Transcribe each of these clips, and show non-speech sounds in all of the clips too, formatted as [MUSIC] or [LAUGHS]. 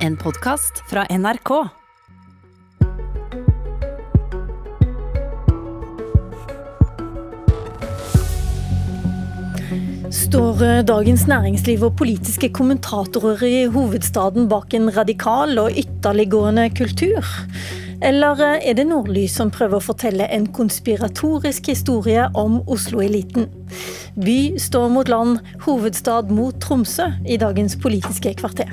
En podkast fra NRK. Står eh, Dagens Næringsliv og politiske kommentatorer i hovedstaden bak en radikal og ytterliggående kultur? Eller eh, er det Nordlys som prøver å fortelle en konspiratorisk historie om Oslo-eliten? By står mot land, hovedstad mot Tromsø i dagens Politiske kvarter.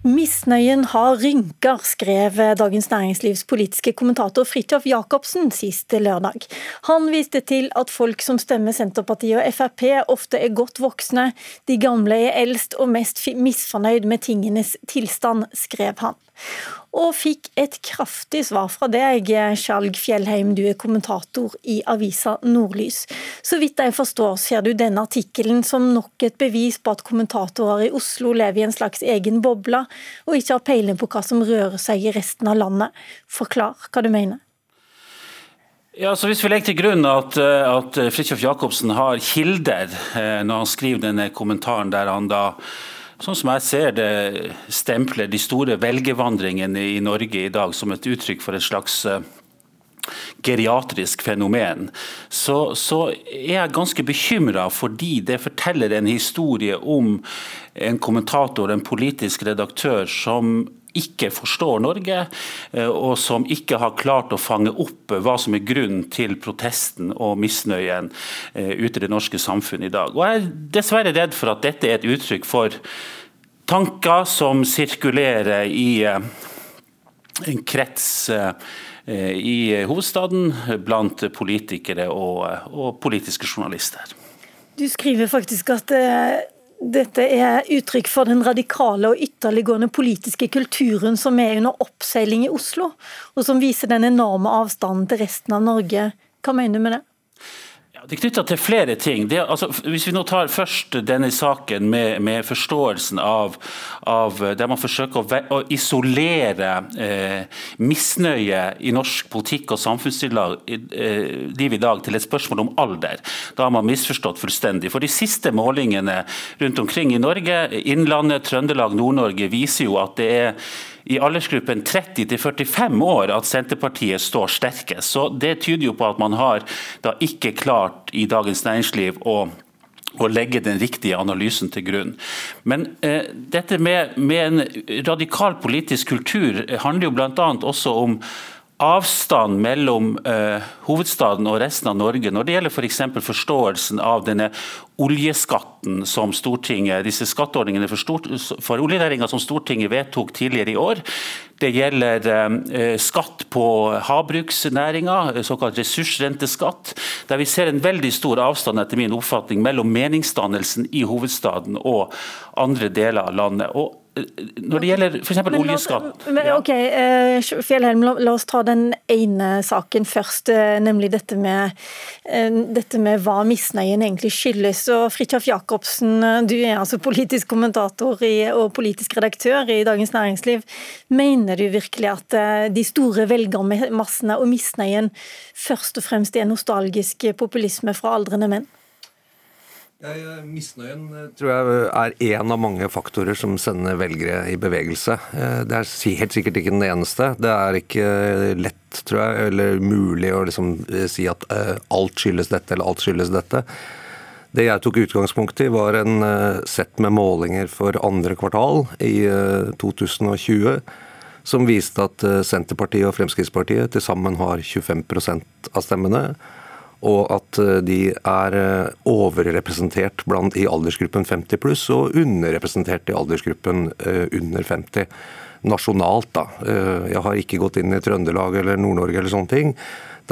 Misnøyen har rynker, skrev Dagens Næringslivs politiske kommentator Fridtjof Jacobsen sist lørdag. Han viste til at folk som stemmer Senterpartiet og Frp ofte er godt voksne, de gamle er eldst og mest misfornøyd med tingenes tilstand, skrev han og fikk et kraftig svar fra deg, Skjalg Fjellheim, du er kommentator i avisa Nordlys. Så vidt jeg forstår, ser du denne artikkelen som nok et bevis på at kommentatorer i Oslo lever i en slags egen boble, og ikke har peiling på hva som rører seg i resten av landet. Forklar hva du mener. Ja, så Hvis vi legger til grunn at, at Fridtjof Jacobsen har kilder eh, når han skriver denne kommentaren der han da sånn som jeg ser det, stempler de store velgevandringene i Norge i dag som et uttrykk for et slags eh, geriatrisk fenomen, så, så, er jeg ganske bekymra fordi det forteller en historie om en kommentator, en politisk redaktør, som ikke forstår Norge, eh, og som ikke har klart å fange opp hva som er grunnen til protesten og misnøyen eh, ute i det norske samfunnet i dag. Og Jeg er dessverre redd for at dette er et uttrykk for tanker som sirkulerer i eh, en krets i hovedstaden blant politikere og, og politiske journalister. Du skriver faktisk at dette er uttrykk for den radikale og ytterliggående politiske kulturen som er under oppseiling i Oslo, og som viser den enorme avstanden til resten av Norge. Hva mener du med det? Det er knytta til flere ting. Det, altså, hvis vi nå tar først denne saken med, med forståelsen av, av, der man forsøker å, å isolere eh, misnøye i norsk politikk og samfunnsliv eh, i dag til et spørsmål om alder. Da har man misforstått fullstendig. For De siste målingene rundt omkring i Norge, Innlandet, Trøndelag, Nord-Norge, viser jo at det er i aldersgruppen 30 45 år at Senterpartiet står sterkest. Så Det tyder jo på at man har da ikke klart i Dagens Næringsliv å å legge den riktige analysen til grunn. Men eh, dette med, med, en radikal politisk kultur handler jo bl.a. også om avstand mellom eh, hovedstaden og resten av Norge når det gjelder f.eks. For forståelsen av denne oljeskatten som Stortinget, disse skatteordningene for, stort, for oljenæringa som Stortinget vedtok tidligere i år. Det gjelder eh, skatt på havbruksnæringa, såkalt ressursrenteskatt. Der vi ser en veldig stor avstand etter min oppfatning mellom meningsdannelsen i hovedstaden og andre deler av landet. Og når det gjelder f.eks. oljeskatt ja. ok, eh, Fjellhelm, la, la, oss ta den ene saken først, eh, nemlig dette med, eh, dette med hva misnøyen egentlig skyldes. Og Fridtjof Jacobsen, du er altså politisk kommentator i, og politisk redaktør i Dagens Næringsliv. Mener du virkelig at de store velgermassene og misnøyen først og fremst er nostalgisk populisme fra aldrende menn? Misnøyen eh, tror jeg er én av mange faktorer som sender velgere i bevegelse. Eh, det er helt sikkert ikke den eneste. Det er ikke lett, tror jeg, eller mulig å liksom eh, si at alt skyldes dette eller alt skyldes dette. Det jeg tok utgangspunkt i, var en sett med målinger for andre kvartal i 2020 som viste at Senterpartiet og Fremskrittspartiet til sammen har 25% av stemmene og at eh, de er eh, overrepresentert blant i aldersgruppen 50 pluss og underrepresentert i aldersgruppen eh, under 50. Nasjonalt, da. Jeg har ikke gått inn i Trøndelag eller Nord-Norge eller sånne ting.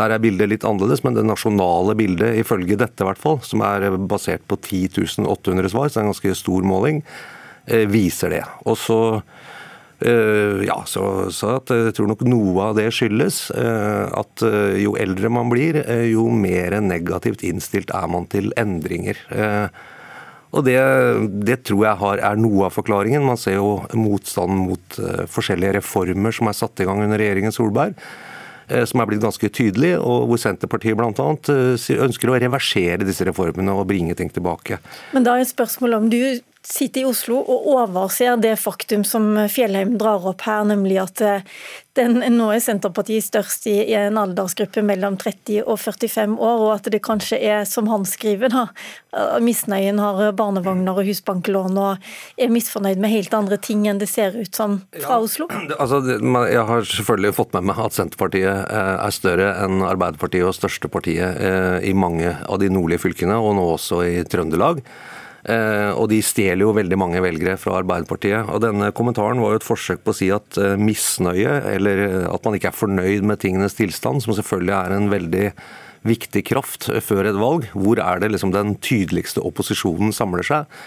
Der er bildet litt annerledes, men det nasjonale bildet, ifølge dette hvert fall, som er basert på 10 800 svar, så det er en ganske stor måling, viser det. Og så ja, så, så jeg tror nok noe av det skyldes eh, at eh, jo eldre man blir, jo mer negativt innstilt er man til endringer. Og det, det tror jeg har, er noe av forklaringen. Man ser jo motstanden mot forskjellige reformer som er satt i gang under regjeringen Solberg som er blitt ganske tydelig, og hvor Senterpartiet bl.a. ønsker å reversere disse reformene og bringe ting tilbake. Men da er spørsmålet om du sitter i Oslo og overser det faktum som Fjellheim drar opp her, nemlig at eh, den, nå er Senterpartiet størst i, i, en aldersgruppe mellom 30 og 45 år, og at det kanskje er, som han skriver, da, misnøyen har barnevogner og husbanklån og er misfornøyd med helt andre ting enn det ser ut som fra ja, Oslo? [CLEARS THROAT] Altså, jeg har selvfølgelig fått med meg at Senterpartiet eh, er større enn Arbeiderpartiet og største partiet eh, i mange av de nordlige fylkene, og nå også i Trøndelag. Eh, og de stjeler jo veldig mange velgere fra Arbeiderpartiet. Og denne kommentaren var jo et forsøk på å si at eh, misnøye, eller eh, at man ikke er fornøyd med tingenes tilstand, som selvfølgelig er en veldig viktig kraft før et valg, hvor er det liksom den tydeligste opposisjonen samler seg?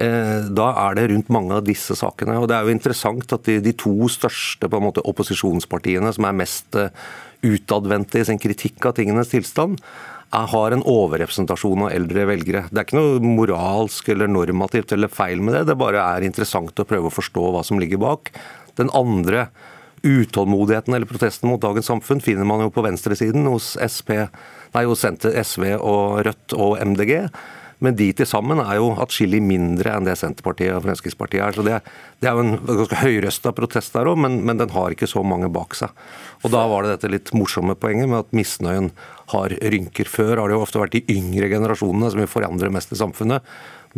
Da er det rundt mange av disse sakene. og Det er jo interessant at de, de to største på en måte, opposisjonspartiene, som er mest utadvendte i sin kritikk av tingenes tilstand, har en overrepresentasjon av eldre velgere. Det er ikke noe moralsk eller normativt eller feil med det, det bare er interessant å prøve å forstå hva som ligger bak. Den andre utålmodigheten eller protesten mot dagens samfunn finner man jo på venstresiden hos SP, nei, hos SV og Rødt og MDG. Men de til sammen er jo atskillig mindre enn det Senterpartiet og Fremskrittspartiet er. Så det, det er jo en ganske høyrøsta protest der òg, men, men, den har ikke så mange bak seg. Og da var det dette litt morsomme poenget med at misnøyen har rynker. Før har det jo ofte vært de yngre generasjonene som vil forandre mest i samfunnet.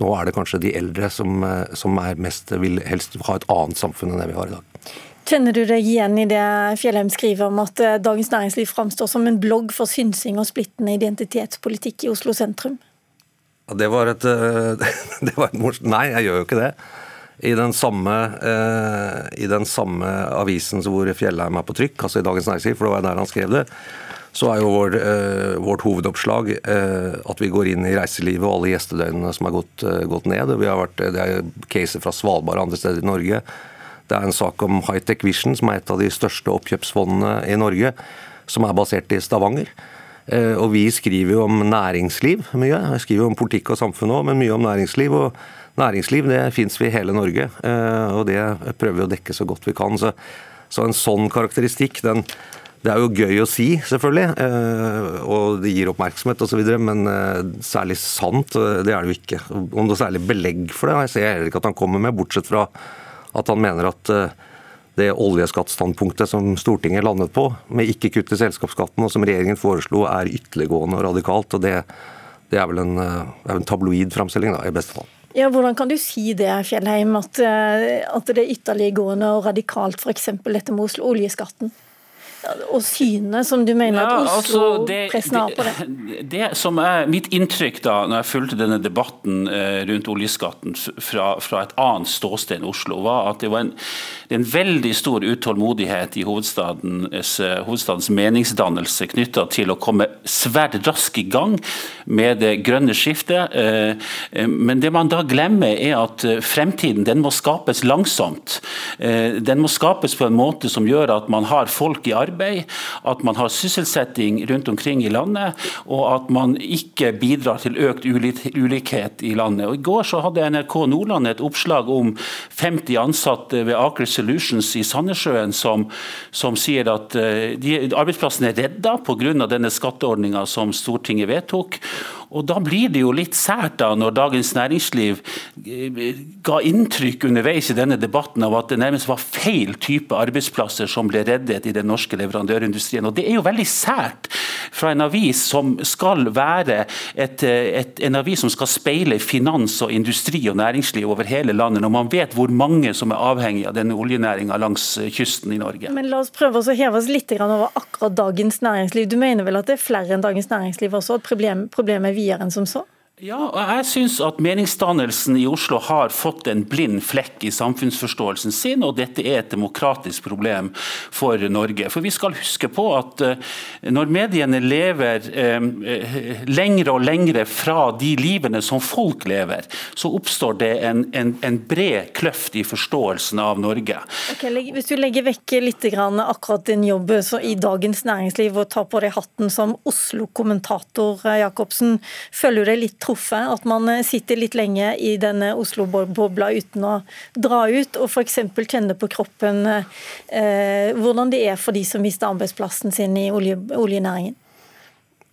Nå er det kanskje de eldre som, som mest, vil helst ha et annet samfunn enn det vi har i dag. Kjenner du deg igjen i det Fjellheim skriver om at eh, Dagens Næringsliv framstår som en blogg for synsing og splittende identitetspolitikk i Oslo sentrum? Det var et, eh, [LAUGHS] det var et Nei, jeg gjør jo ikke det. I den samme, eh, i den samme avisen hvor Fjellheim er på trykk, altså i Dagens Næringsliv, for det var der han skrev det, så er jo vår, eh, vårt hovedoppslag at vi går inn i reiselivet og alle gjestedøgnene som er gått, gått ned. Vært, det er caser fra Svalbard og andre steder i Norge. Det er en sak om Hightech Vision, som er et av de største oppkjøpsfondene i Norge, som er basert i Stavanger. Eh, og vi skriver jo om næringsliv mye. Jeg skriver om politikk og samfunn òg, men mye om næringsliv. og Næringsliv det fins i hele Norge, eh, og det prøver vi å dekke så godt vi kan. Så, så en sånn karakteristikk, den, det er jo gøy å si, selvfølgelig, eh, og det gir oppmerksomhet osv., men særlig sant, det er det jo ikke. Om det er særlig belegg for det, jeg ser heller ikke at han kommer med, bortsett fra at han mener at det oljeskattstandpunktet som Stortinget landet på, med ikke kutt selskapsskatten, og som regjeringen foreslo, er ytterliggående og radikalt. og Det, det er vel en, er en tabloid framstilling, i beste fall. Ja, Hvordan kan du si det, Fjellheim, at, eh, at det er ytterliggående og radikalt, f.eks. dette med oljeskatten? Og synet som du mener ja, at Oslo-pressen altså har på det? det? Det som er mitt inntrykk da, når jeg fulgte denne debatten eh, rundt oljeskatten fra, fra, et annet ståsted enn Oslo, var at det var en, en veldig stor utålmodighet i hovedstadens, eh, hovedstadens meningsdannelse knytta til å komme svært raskt i gang med det grønne skiftet. Eh, men det man da glemmer, er at fremtiden den må skapes langsomt. Den må skapes på en måte som gjør at man har folk i arbeid arbeid, at man har sysselsetting rundt omkring i landet, og at man ikke bidrar til økt ulikhet i landet. Og I går så hadde NRK Nordland et oppslag om 50 ansatte ved Aker Solutions i Sandnessjøen som, som sier at eh, de, arbeidsplassen er redda pga. denne skatteordninga som Stortinget vedtok. Og Da blir det jo litt sært da, når Dagens Næringsliv eh, ga inntrykk underveis i denne debatten av at det nærmest var feil type arbeidsplasser som ble reddet i den norske leverandørindustrien. Og Det er jo veldig sært fra en avis som skal være et, et, en avis som skal speile finans og industri og næringsliv over hele landet, når man vet hvor mange som er avhengig av denne oljenæringa langs kysten i Norge. Men La oss prøve å heve oss litt over akkurat Dagens Næringsliv. Du mener vel at det er flere enn Dagens Næringsliv også, at problemet er videre enn som så? Ja, og jeg syns at meningsdannelsen i Oslo har fått en blind flekk i samfunnsforståelsen sin, og dette er et demokratisk problem for Norge. For vi skal huske på at uh, når mediene lever eh, lengre og lengre fra de livene som folk lever, så oppstår det en, en, en bred kløft i forståelsen av Norge. Okay, hvis du legger vekk litt akkurat din jobb i Dagens Næringsliv og tar på deg hatten som Oslo-kommentator, eh, Jacobsen, føler du deg litt truffet. At man eh, sitter litt lenge i denne Oslo-bobla uten å dra ut, og f.eks. kjenne på kroppen eh, hvordan det er for de som mister arbeidsplassen sin i olje, oljenæringen.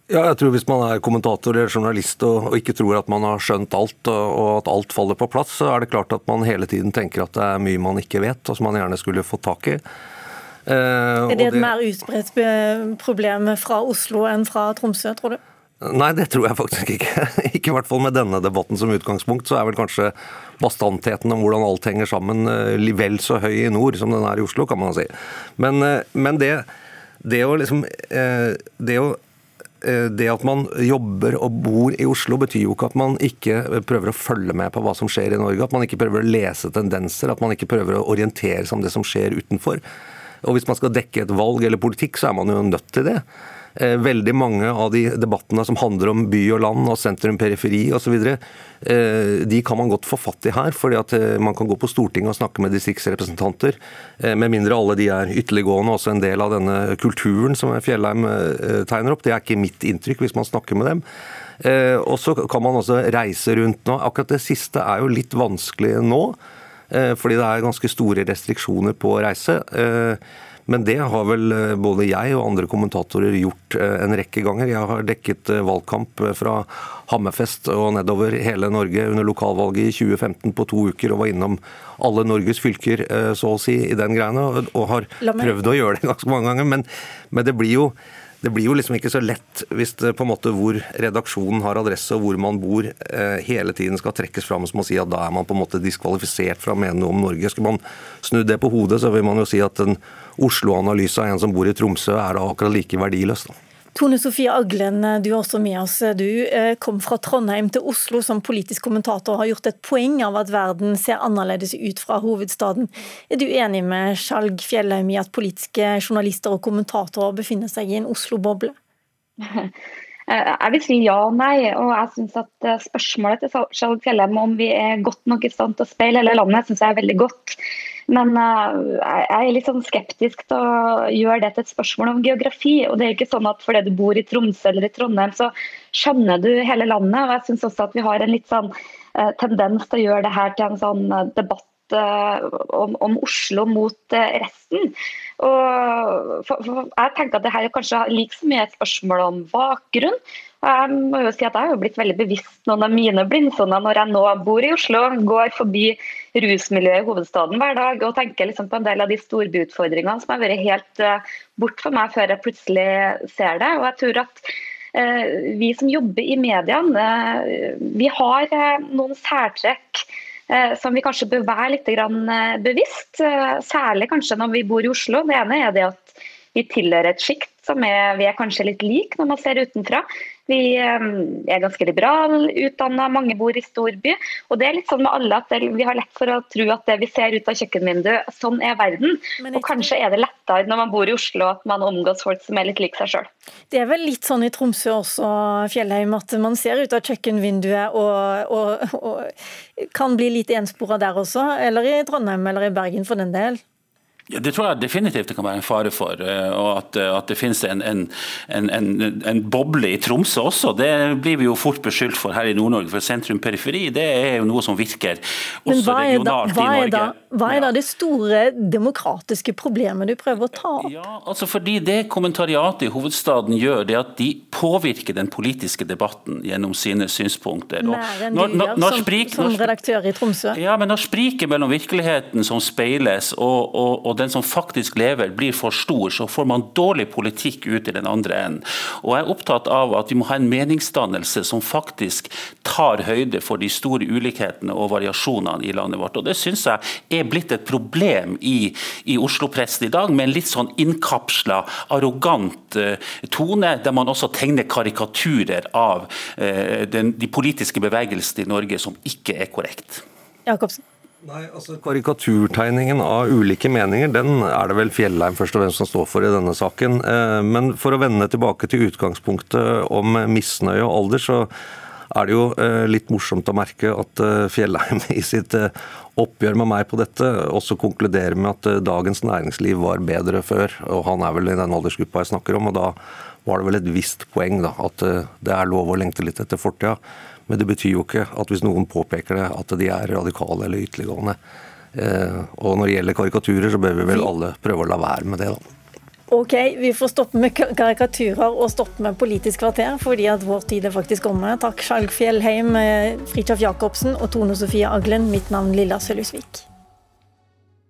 Ja, jeg tror Hvis man er kommentator eller journalist og, og ikke tror at man har skjønt alt, og, at alt faller på plass, så er det klart at man hele tiden tenker at det er mye man ikke vet, og som man gjerne skulle fått tak i. Eh, er det et det... mer utbredt problem fra Oslo enn fra Tromsø, tror du? Nei, det tror jeg faktisk ikke. [LAUGHS] Ikke i hvert fall med denne debatten som utgangspunkt. Så er vel kanskje bastantheten om hvordan alt henger sammen eh, vel så høy i nord som den er i Oslo, kan man si. Men, eh, men det, det å liksom Det å Eh, det at man jobber og bor i Oslo, betyr jo ikke at man ikke prøver å følge med på hva som skjer i Norge. At man ikke prøver å lese tendenser, at man ikke prøver å orientere seg om det som skjer utenfor. Og Hvis man skal dekke et valg eller politikk, så er man jo nødt til det. Eh, veldig mange av de debattene som handler om by og land og sentrum, periferi osv., eh, de kan man godt få fatt i her. fordi at eh, man kan gå på Stortinget og snakke med distriktsrepresentanter. Med mindre alle de er ytterliggående, også en del av denne kulturen som Fjellheim tegner opp. Det er ikke mitt inntrykk hvis man snakker med dem. Og så kan man også reise rundt nå. Akkurat det siste er jo litt vanskelig nå. Fordi det er ganske store restriksjoner på å reise. Men det har vel eh, både jeg og andre kommentatorer gjort eh, en rekke ganger. Jeg har dekket eh, valgkamp fra Hammerfest og nedover hele Norge under lokalvalget i 2015 på to uker, og var innom alle Norges fylker, så å si, i den greiene. Og har prøvd å gjøre det [LAUGHS] ganske mange ganger. Men, men det blir jo det blir jo liksom ikke så lett hvis det på en måte hvor redaksjonen har adresse og hvor man bor, eh, hele tiden skal trekkes fram som å si at da er man på en måte diskvalifisert fra å mene noe om Norge. Skal man snu det på hodet, så vil man jo si at en Oslo-analyse av en som bor i Tromsø, er da akkurat like verdiløs. da. Tone Sofie Aglen, du er også med oss. Du eh, kom fra Trondheim til Oslo som politisk kommentator og har gjort et poeng av at verden ser annerledes ut fra hovedstaden. Er du enig med Skjalg Fjellheim i at politiske journalister og kommentatorer befinner seg i en Oslo-boble? [LAUGHS] Jeg vil si ja og nei. og jeg synes at eh, Spørsmålet til Skjalg Fjellheim om vi er godt nok i stand til å speile hele landet, synes jeg er veldig godt. Men uh, jeg er litt sånn skeptisk til å gjøre det til et spørsmål om geografi. og det er ikke sånn at Fordi du bor i Tromsø eller i Trondheim, så skjønner du hele landet. og jeg synes også at Vi har en litt sånn uh, tendens til å gjøre det her til en sånn uh, debatt om, om, Oslo mot resten. Og for, for jeg tenker at det er kanskje like mye et spørsmål om bakgrunn jeg må jo si at jeg har blitt veldig bevisst noen av mine blindsoner når jeg nå bor i Oslo, går forbi rusmiljøet i hovedstaden hver dag og tenker liksom på en del av de storbyutfordringene som har vært helt uh, bort for meg før jeg plutselig ser det. Og jeg tror at vi som jobber i mediene, vi har noen særtrekk som vi kanskje bør være litt bevisst, særlig kanskje når vi bor i Oslo. Det ene er det at vi tilhører et sjikt som er, vi er kanskje litt lik når man ser utenfra. Vi er ganske liberale utdanna, mange bor i storby. Og det er litt sånn med alle at vi har lett for å tro at det vi ser ut av kjøkkenvinduet, sånn er verden. Og kanskje er det lettere når man bor i Oslo at man omgås folk som er litt lik seg sjøl. Det er vel litt sånn i Tromsø også, Fjellheim, at man ser ut av kjøkkenvinduet og, og, og kan bli litt enspora der også. Eller i Trondheim eller i Bergen for den del. Ja, Det tror jeg definitivt det kan være en fare for. Eh, og At, eh, at det finnes en, en, en, en, boble i Tromsø også. Det blir vi jo fort beskyldt for her i Nord-Norge. For sentrum-periferi det er jo noe som virker også regionalt da, i Norge. Da, hva er da det store demokratiske problemet du prøver å ta opp? Ja, altså fordi Det kommentariatet i hovedstaden gjør, det at de påvirker den politiske debatten gjennom sine synspunkter. Mer enn du gjør som, sprik, som redaktør i Tromsø? Ja, men når spriket mellom virkeligheten som speiles og, og, og den som faktisk lever, blir for stor, så får man dårlig politikk ut i den andre enden. Og Jeg er opptatt av at vi må ha en meningsdannelse som faktisk tar høyde for de store ulikhetene og variasjonene i landet vårt. Og Det syns jeg er blitt et problem i, i Oslo-pressen i dag, med en litt sånn innkapsla, arrogant uh, tone, der man også tegner karikaturer av uh, den, de politiske bevegelsene i Norge som ikke er korrekt. Jakobsen. Nei, altså Karikaturtegningen av ulike meninger den er det vel Fjellheim først og fremst som står for i denne saken. Eh, men for å vende tilbake til utgangspunktet om misnøye og alder, så er det jo eh, litt morsomt å merke at eh, Fjellheim [LAUGHS] i sitt oppgjør med meg på dette også konkluderer med at dagens næringsliv var bedre før. Og han er vel i den aldersgruppa jeg snakker om, og da var det vel et visst poeng da, at det er lov å lengte litt etter fortida. Men det betyr jo ikke at hvis noen påpeker det, at de er radikale eller ytterliggående. Eh, og når det gjelder karikaturer, så bør vi vel alle prøve å la være med det, da. Ok, vi får stoppe med karikaturer og stoppe med Politisk kvarter, fordi at vår tid er faktisk omme. Takk Skjalg Fjellheim, eh, Fridtjof Jacobsen og Tone Sofie Aglen. Mitt navn Lilla Sølhusvik.